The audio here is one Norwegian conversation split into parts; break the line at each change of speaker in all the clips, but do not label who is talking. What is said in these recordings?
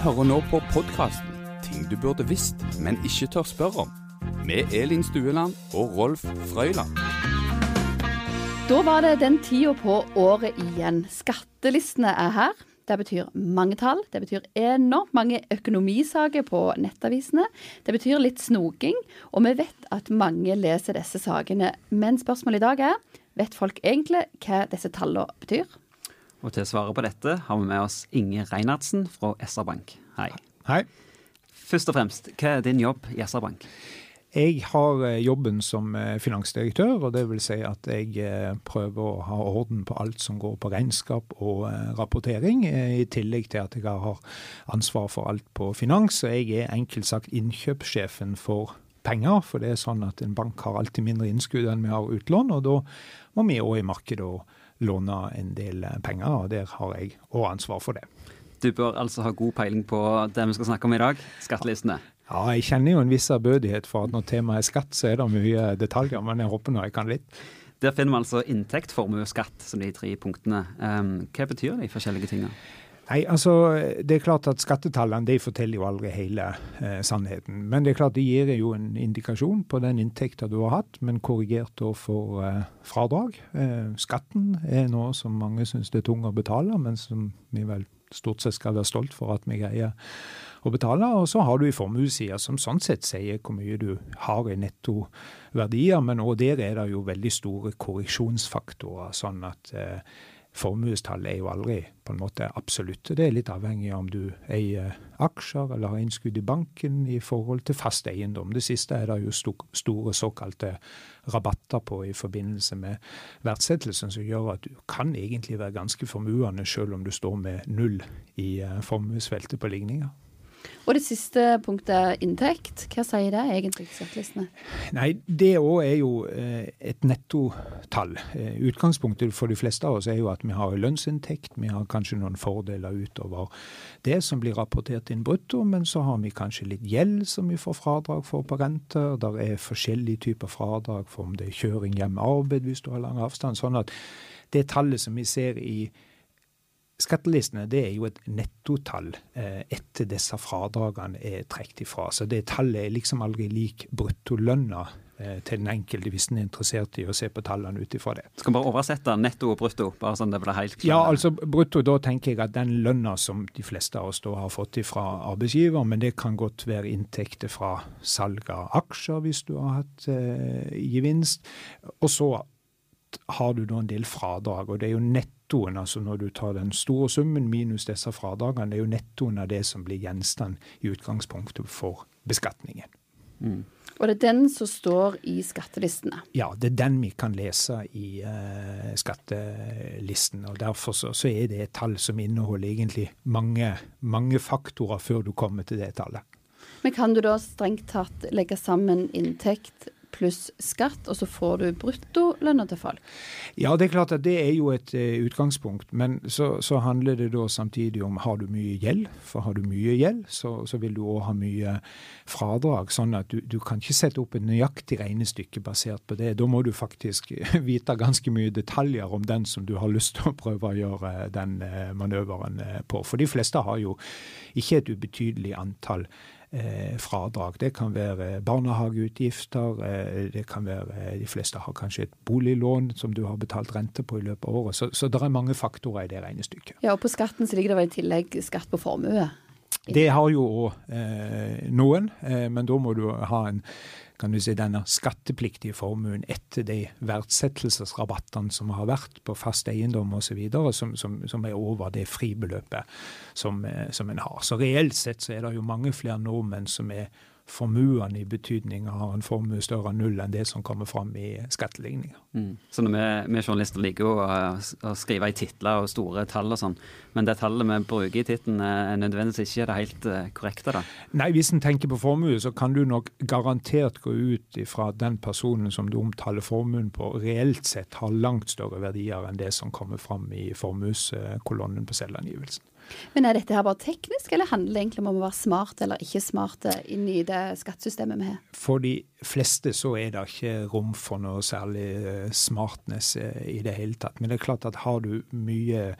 hører nå på podkasten Ting du burde visst, men ikke tør spørre om. Med Elin Stueland og Rolf Frøyland.
Da var det den tida på året igjen. Skattelistene er her. Det betyr mange tall. Det betyr enormt mange økonomisaker på nettavisene. Det betyr litt snoking, og vi vet at mange leser disse sakene. Men spørsmålet i dag er vet folk egentlig hva disse tallene betyr?
Og til å svare på dette har vi med oss Inge Reinertsen fra SR-Bank. Hei.
Hei.
Først og fremst, hva er din jobb i SR-Bank?
Jeg har eh, jobben som eh, finansdirektør, og det vil si at jeg eh, prøver å ha orden på alt som går på regnskap og rapportering, i tillegg til at jeg har ansvar for alt på finans. Og jeg er enkelt sagt innkjøpssjefen for penger, for det er sånn at en bank har alltid mindre innskudd enn vi har utlån, og da må vi òg i markedet låne en del penger, og der har jeg òg ansvar for det.
Du bør altså ha god peiling på det vi skal snakke om i dag, skattelistene.
Ja, jeg kjenner jo en viss ærbødighet for at når temaet er skatt, så er det mye detaljer, men jeg håper nå jeg kan litt.
Der finner vi altså inntekt, formue og skatt som de tre punktene. Um, hva betyr de forskjellige tingene?
Nei, altså Det er klart at skattetallene de forteller jo aldri hele eh, sannheten. Men det er klart de gir jo en indikasjon på den inntekta du har hatt, men korrigert for eh, fradrag. Eh, skatten er noe som mange syns det er tung å betale, men som vi vel stort sett skal være stolt for at vi greier å betale. Og så har du i formuessida som sånn sett sier hvor mye du har i nettoverdier, men òg der er det jo veldig store korreksjonsfaktorer. sånn at eh, Formuestallet er jo aldri på en måte absolutt. Det er litt avhengig av om du eier aksjer eller har innskudd i banken i forhold til fast eiendom. Det siste er det jo store såkalte rabatter på i forbindelse med verdsettelsen, som gjør at du kan egentlig være ganske formuende selv om du står med null i eh, formuesfeltet på ligninger.
Og det siste punktet, inntekt. Hva sier det egentlig?
Nei, Det òg er jo eh, et nettotall. Eh, utgangspunktet for de fleste av oss er jo at vi har lønnsinntekt, vi har kanskje noen fordeler utover det som blir rapportert inn brutto, men så har vi kanskje litt gjeld som vi får fradrag for på renter. Der er forskjellige typer fradrag for om det er kjøring hjem arbeid hvis du har lang avstand. Sånn at det tallet som vi ser i Skattelistene det er jo et nettotall eh, etter disse fradragene er trukket ifra. Så det tallet er liksom aldri lik bruttolønna eh, til den enkelte, hvis en er interessert i å se på tallene ut ifra det.
Skal bare oversette netto og brutto? bare sånn det blir helt klart.
Ja, altså brutto, da tenker jeg at den lønna som de fleste av oss da har fått ifra arbeidsgiver, men det kan godt være inntekter fra salg av aksjer hvis du har hatt eh, gevinst. Og så har du da en del fradrag, og det er jo netto nettoen, altså når du tar den store summen minus disse fradragene, det er jo nettoen av det som blir gjenstand i utgangspunktet for beskatningen.
Mm. Og det er den som står i skattelistene?
Ja, det er den vi kan lese i uh, skattelisten. og Derfor så, så, er det et tall som inneholder egentlig mange, mange faktorer før du kommer til det tallet.
Men kan du da strengt tatt legge sammen inntekt pluss skatt, og så får du bruttolønna til folk?
Ja, det er klart at det er jo et uh, utgangspunkt. Men så, så, handler det da samtidig om har du mye gjeld. For har du mye gjeld, så, så vil du òg ha mye fradrag. Sånn at du, du, kan ikke sette opp et nøyaktig regnestykke basert på det. Da må du faktisk vite ganske mye detaljer om den som du har lyst til å prøve å gjøre den uh, manøveren på. For de fleste har jo ikke et ubetydelig antall eh, fradrag. Det kan være barnehageutgifter, eh, det kan være De fleste har kanskje et boliglån som du har betalt rente på i løpet av året. Så, så det er mange faktorer i det regnestykket.
Ja, og på skatten så ligger det vel i tillegg skatt på formue?
Det har jo òg eh, noen, eh, men da må du ha en kan du si, denne skattepliktige formuen etter de verdsettelsesrabattene som har vært på fast eiendom osv., som, som, som er over det fribeløpet som, eh, som en har. Så reelt sett så er det jo mange flere nordmenn som er formuende i betydning har en formue større enn null enn det som kommer fram i skatteligninger.
Mm. Så vi, vi, journalister liker jo å, å, skrive i titler og store tall og sånn, men det tallet vi bruker i tittelen er nødvendigvis ikke det helt uh, korrekte? da?
Nei, hvis en tenker på formue, så kan du nok garantert gå ut ifra den personen som du omtaler formuen på, reelt sett har langt større verdier enn det som kommer fram i formueskolonnen på selvangivelsen.
Men er dette her bare teknisk, eller handler det egentlig om å være smart eller ikke smart inn i det skattesystemet vi har?
For de fleste så er det ikke rom for noe særlig eh, smartness eh, i det hele tatt. Men det er klart at har du mye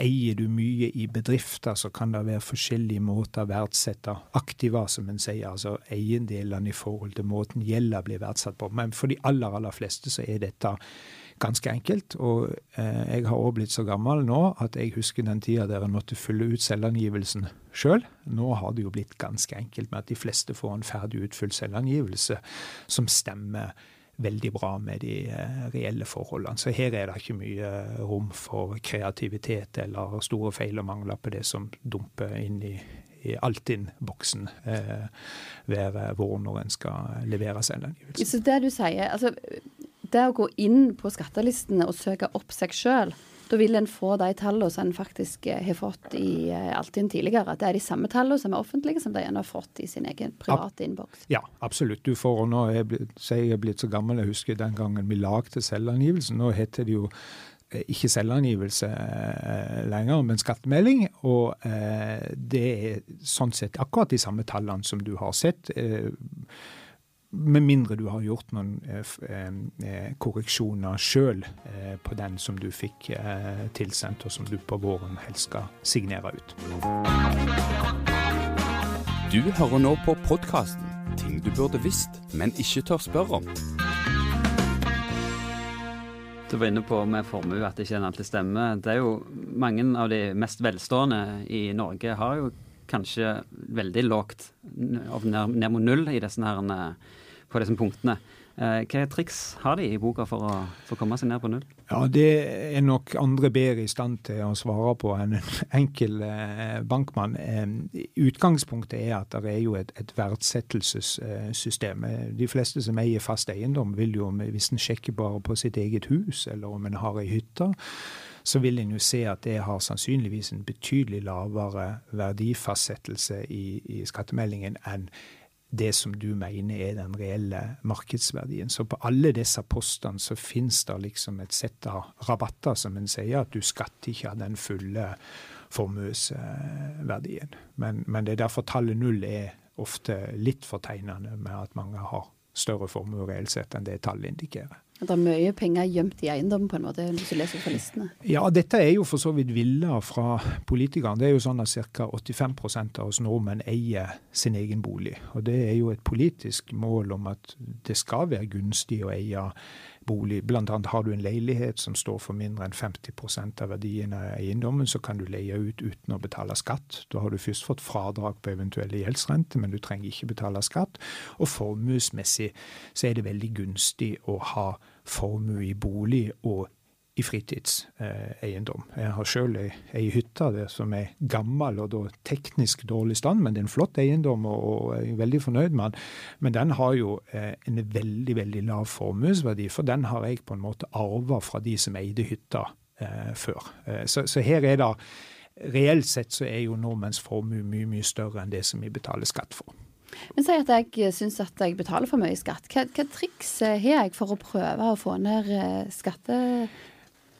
eier du mye i bedrifter, så kan det være forskjellige måter å verdsette aktiva, som en sier, altså eiendelene i forhold til måten gjelda blir verdsatt på. Men for de aller, aller fleste så er dette ganske enkelt. Og eh, jeg har òg blitt så gammel nå at jeg husker den tida der en måtte fylle ut selvangivelsen sjøl. Nå har det jo blitt ganske enkelt med at de fleste får en ferdig utfylt selvangivelse som stemmer veldig bra med de eh, reelle forholdene. Så her er det ikke mye rom for kreativitet eller store feil og mangler på det som dumper inn i, i Altinn-boksen eh, hver vår når en skal levere selvangivelse.
Så det du sier, altså det å gå inn på skattelistene og søke opp seg sjøl, da vil en få de tallene som en faktisk eh, har fått i eh, Altinn tidligere. At det er de samme tallene som er offentlige, som de har fått i sin egen private innboks.
Ja, absolutt. Du får, og nå er jeg blitt, jeg er blitt så gammel, jeg husker den gangen vi lagde selvangivelsen. Nå heter det jo eh, ikke selvangivelse lenger, men skattemelding. Og det er sånn sett akkurat de samme tallene som du har sett. Med mindre du har gjort noen eh, eh korreksjoner sjøl eh, på den som du fikk eh, tilsendt, og som du på våren helst skal signere ut.
Du hører nå på podkasten 'Ting du burde visst, men ikke tør spørre om'.
Du var inne på med formue at det ikke alltid stemmer. Det er jo Mange av de mest velstående i Norge har jo kanskje veldig lågt, ned mot null, i disse her på disse punktene. Hvilke triks har de i boka for å, for komme seg ned på null?
Ja, Det er nok andre bedre i stand til å svare på enn en enkel eh, bankmann. Eh, utgangspunktet er at det er jo et, et verdsettelsessystem. De fleste som eier fast eiendom, vil jo, hvis en sjekker bare på sitt eget hus, eller om en har ei hytte, så vil en jo se at det har sannsynligvis en betydelig lavere verdifastsettelse i, i skattemeldingen enn det som du mener er den reelle markedsverdien. Så på alle disse postene så finnes det liksom et sett av rabatter, som en sier, at du skatter ikke av den fulle formuesverdien. Men, men, det er derfor tallet null er ofte litt fortegnende med at mange har større formue reelt sett enn det tallet indikerer.
At det er mye penger gjemt i eiendom, på en måte, hvis du leser fra listene?
Ja, dette er jo for så vidt villa fra politikerne. Det er jo sånn at ca. 85% av oss nordmenn eier sin egen bolig. Og det er jo et politisk mål om at det skal være gunstig å eie bolig. Blant annet har du en leilighet som står for mindre enn 50% av verdien av eiendommen, så kan du leie ut uten å betale skatt. Da har du først fått fradrag på eventuelle gjeldsrente, men du trenger ikke betale skatt. Og formuesmessig så er det veldig gunstig å ha formue i bolig og i fritidseiendom. Eh, jeg har sjøl ei, ei hytte der som er gammel og da teknisk dårlig stand, men det er en flott eiendom og, og jeg er veldig fornøyd med den. Men den har jo eh, en veldig veldig lav formuesverdi, for den har jeg på en måte arva fra de som eide hytta eh, før. Eh, så, så, her er det Reelt sett så er jo nordmenns formue mye, mye større enn det som vi betaler skatt for.
Men si at jeg syns at jeg betaler for mye skatt. Hva, hva triks har jeg for å prøve å få ned eh, skatte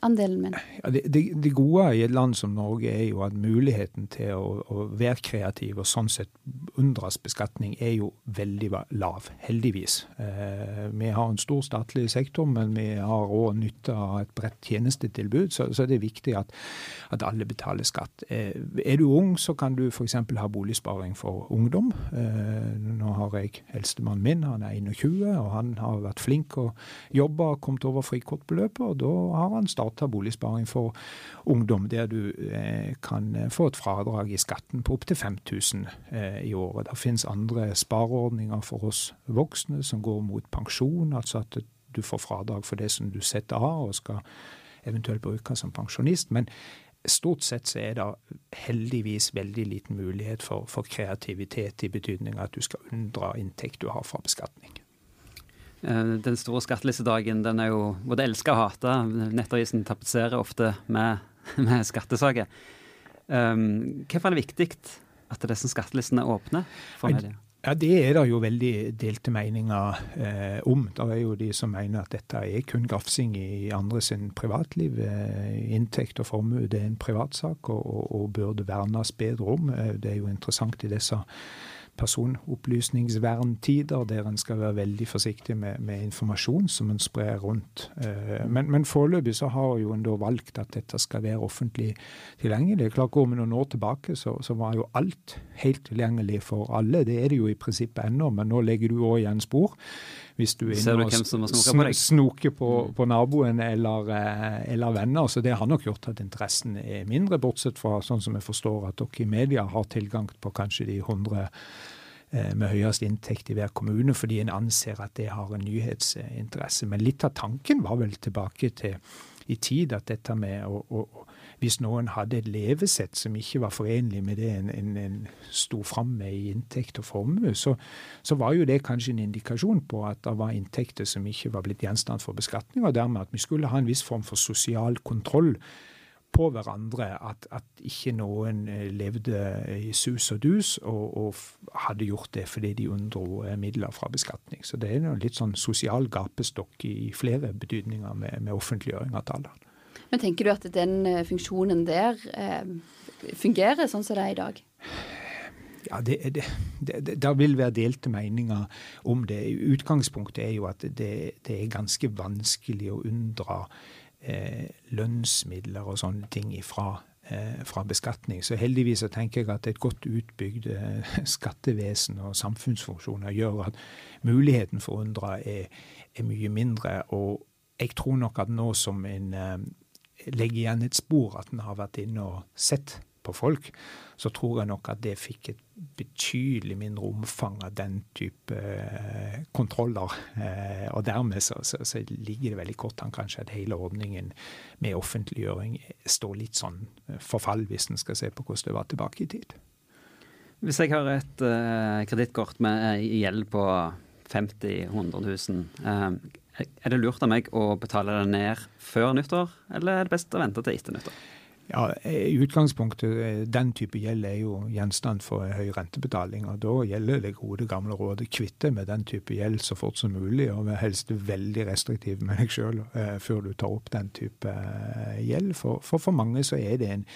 andelen min?
Ja, det, det, det, gode i et land som Norge er jo at muligheten til å, å være kreativ og sånn sett unndras beskatning er jo veldig lav, heldigvis. Eh, vi har en stor statlig sektor, men vi har òg nytte av et bredt tjenestetilbud, så, så det er viktig at, at alle betaler skatt. Eh, er du ung, så kan du f.eks. ha boligsparing for ungdom. Eh, nå har jeg eldstemannen min, han er 21, og han har vært flink og jobba og kommet over frikortbeløpet, og da har han startet starta boligsparing for ungdom, der du eh, kan eh, få et fradrag i skatten på opptil 5000 eh, i året. Det finnes andre spareordninger for oss voksne som går mot pensjon, altså at du får fradrag for det som du setter av og skal eventuelt bruke som pensjonist. Men stort sett så er det heldigvis veldig liten mulighet for, for kreativitet, i betydning at du skal unndra inntekt du har fra beskatning.
Eh, den store skattelistedagen den er jo både elska og hata. Nettavisen tapetserer ofte med, med skattesaker. Um, hvorfor er det viktig at disse skattelistene åpner for media?
Ja, Det er det jo veldig delte meninger eh, om. Det er jo de som mener at dette er kun grafsing i andre sin privatliv. Eh, inntekt og formue det er en privatsak og, og, og burde vernes bedre om. Eh, det er jo interessant i disse personopplysningsverntider, der en skal være veldig forsiktig med, med informasjon som en sprer rundt. Eh, men, men foreløpig så har jo en da valgt at dette skal være offentlig tilgjengelig. Klart Går vi noen år tilbake, så, så, var jo alt helt tilgjengelig for alle. Det er det jo i prinsippet ennå, men nå legger du òg igjen spor. Hvis du er inne og sn snoker på, mm. på, naboen eller, eh, eller, venner. Så det har nok gjort at interessen er mindre, bortsett fra sånn som jeg forstår at dere i media har tilgang på kanskje de 100 Eh, med høyest inntekt i hver kommune, fordi en anser at det har en nyhetsinteresse. Men litt av tanken var vel tilbake til i tid at dette med å, å Hvis noen hadde et levesett som ikke var forenlig med det en, en, en sto fram med i inntekt og formue, så, så, var jo det kanskje en indikasjon på at det var inntekter som ikke var blitt gjenstand for beskatning, og dermed at vi skulle ha en viss form for sosial kontroll på hverandre at, at, ikke noen eh, levde i sus og dus og, og hadde gjort det fordi de unndro eh, midler fra beskatning. Så det er en litt sånn sosial gapestokk i flere betydninger med, med offentliggjøring av tallene.
Men tenker du at den eh, funksjonen der eh, fungerer sånn som det er i dag?
Ja, det, det, det, det, vil være delte meninger om det. Utgangspunktet er jo at det, er ganske vanskelig å unndra eh, lønnsmidler og sånne ting ifra, eh, fra beskatning. Så heldigvis så tenker jeg at et godt utbygd eh, skattevesen og samfunnsfunksjoner gjør at muligheten for å unndra er, er, mye mindre. Og jeg tror nok at nå som en legger igjen et spor, at en har vært inne og sett på folk, så tror jeg nok at det fikk et betydelig mindre omfang av den type eh, kontroller. Eh, og dermed så, så, så, ligger det veldig kort an kanskje at hele ordningen med offentliggjøring står litt sånn eh, forfall, hvis en skal se på hvordan det var tilbake i tid.
Hvis jeg har et uh, kredittkort med gjeld på 50 100 000, er det lurt av meg å betale det ned før nyttår, eller er det best å vente til etter nyttår?
Ja, I utgangspunktet, eh, den type gjeld er jo gjenstand for høy rentebetaling. og Da gjelder det gode gamle rådet kvitte med den type gjeld så fort som mulig, og vær helst veldig restriktiv med deg sjøl eh, før du tar opp den type eh, gjeld. For, for, for mange så er det en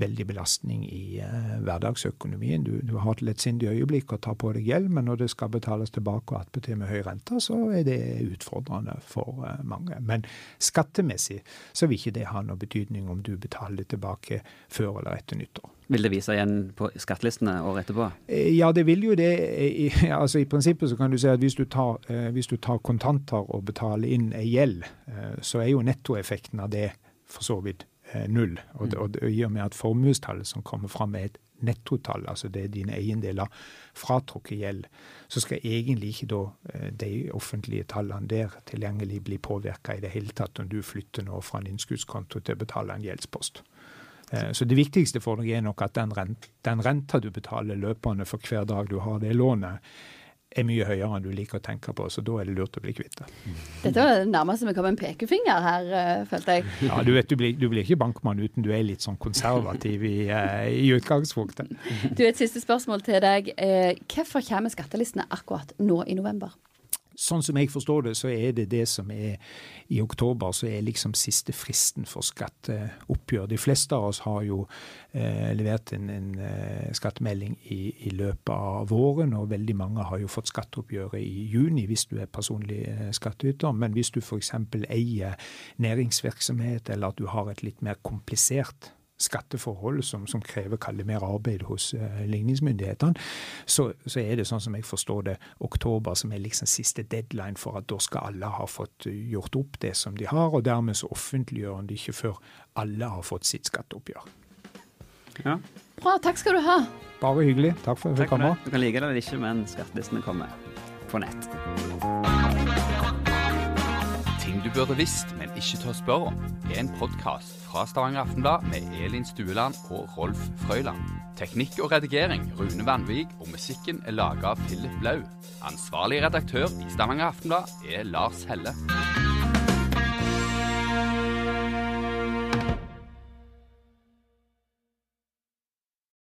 veldig belastning i uh, hverdagsøkonomien. Du, du, har et lettsindig øyeblikk å ta på deg gjeld, men når det skal betales tilbake og attpåtil med høy rente, så er det utfordrende for uh, mange. Men skattemessig så vil ikke det ha noe betydning om du betaler tilbake før eller etter nyttår.
Vil det vise igjen på skattelistene året etterpå?
Eh, ja, det vil jo det. I, altså, I prinsippet så kan du si at hvis du tar, eh, hvis du tar kontanter og betaler inn ei gjeld, eh, så er jo nettoeffekten av det for så vidt eh, null. Og, det, og, det, i med at formuestallet som kommer fram er et nettotall, altså det er dine eiendeler fratrukket gjeld, så skal egentlig ikke da eh, de offentlige tallene der tilgjengelig bli påvirka i det hele tatt om du flytter nå fra en innskuddskonto til å betale en gjeldspost. Eh, så det viktigste for deg er nok at den renta du betaler løpende for hver dag du har det lånet, er mye høyere enn du liker å tenke på, så da er det lurt å bli kvitt det.
Dette var det nærmeste vi kom en pekefinger her, eh, følte jeg.
Ja, du vet, du blir, du blir, ikke bankmann uten du er litt sånn konservativ i, uh, i utgangspunktet.
Du, Et siste spørsmål til deg. Uh, hvorfor kommer skattelistene akkurat nå i november?
Sånn som jeg forstår det, så er det det som er i oktober, så er liksom siste fristen for skatteoppgjør. De fleste av oss har jo eh, levert en, en eh, skattemelding i, i, løpet av våren, og veldig mange har jo fått skatteoppgjøret i juni hvis du er personlig eh, skattyter. Men hvis du f.eks. eier næringsvirksomhet, eller at du har et litt mer komplisert skatteforhold som, som krever mer arbeid hos uh, ligningsmyndighetene, så, så, er det sånn som jeg forstår det, oktober som er liksom siste deadline for at da skal alle ha fått eh, gjort opp det som de har, og dermed så offentliggjør en det ikke før alle har fått sitt skatteoppgjør.
Ja. Bra, takk skal du ha.
Bare hyggelig. Takk for at du kom. komme.
Du kan like det eller ikke, men skattelistene kommer på nett.
Du burde visst, men ikke tør spørre om, er en podkast fra Stavanger Aftenblad med Elin Stueland og Rolf Frøyland. Teknikk og redigering Rune Vanvik, og musikken er laga av Philip Blau. Ansvarlig redaktør i Stavanger Aftenblad er Lars Helle.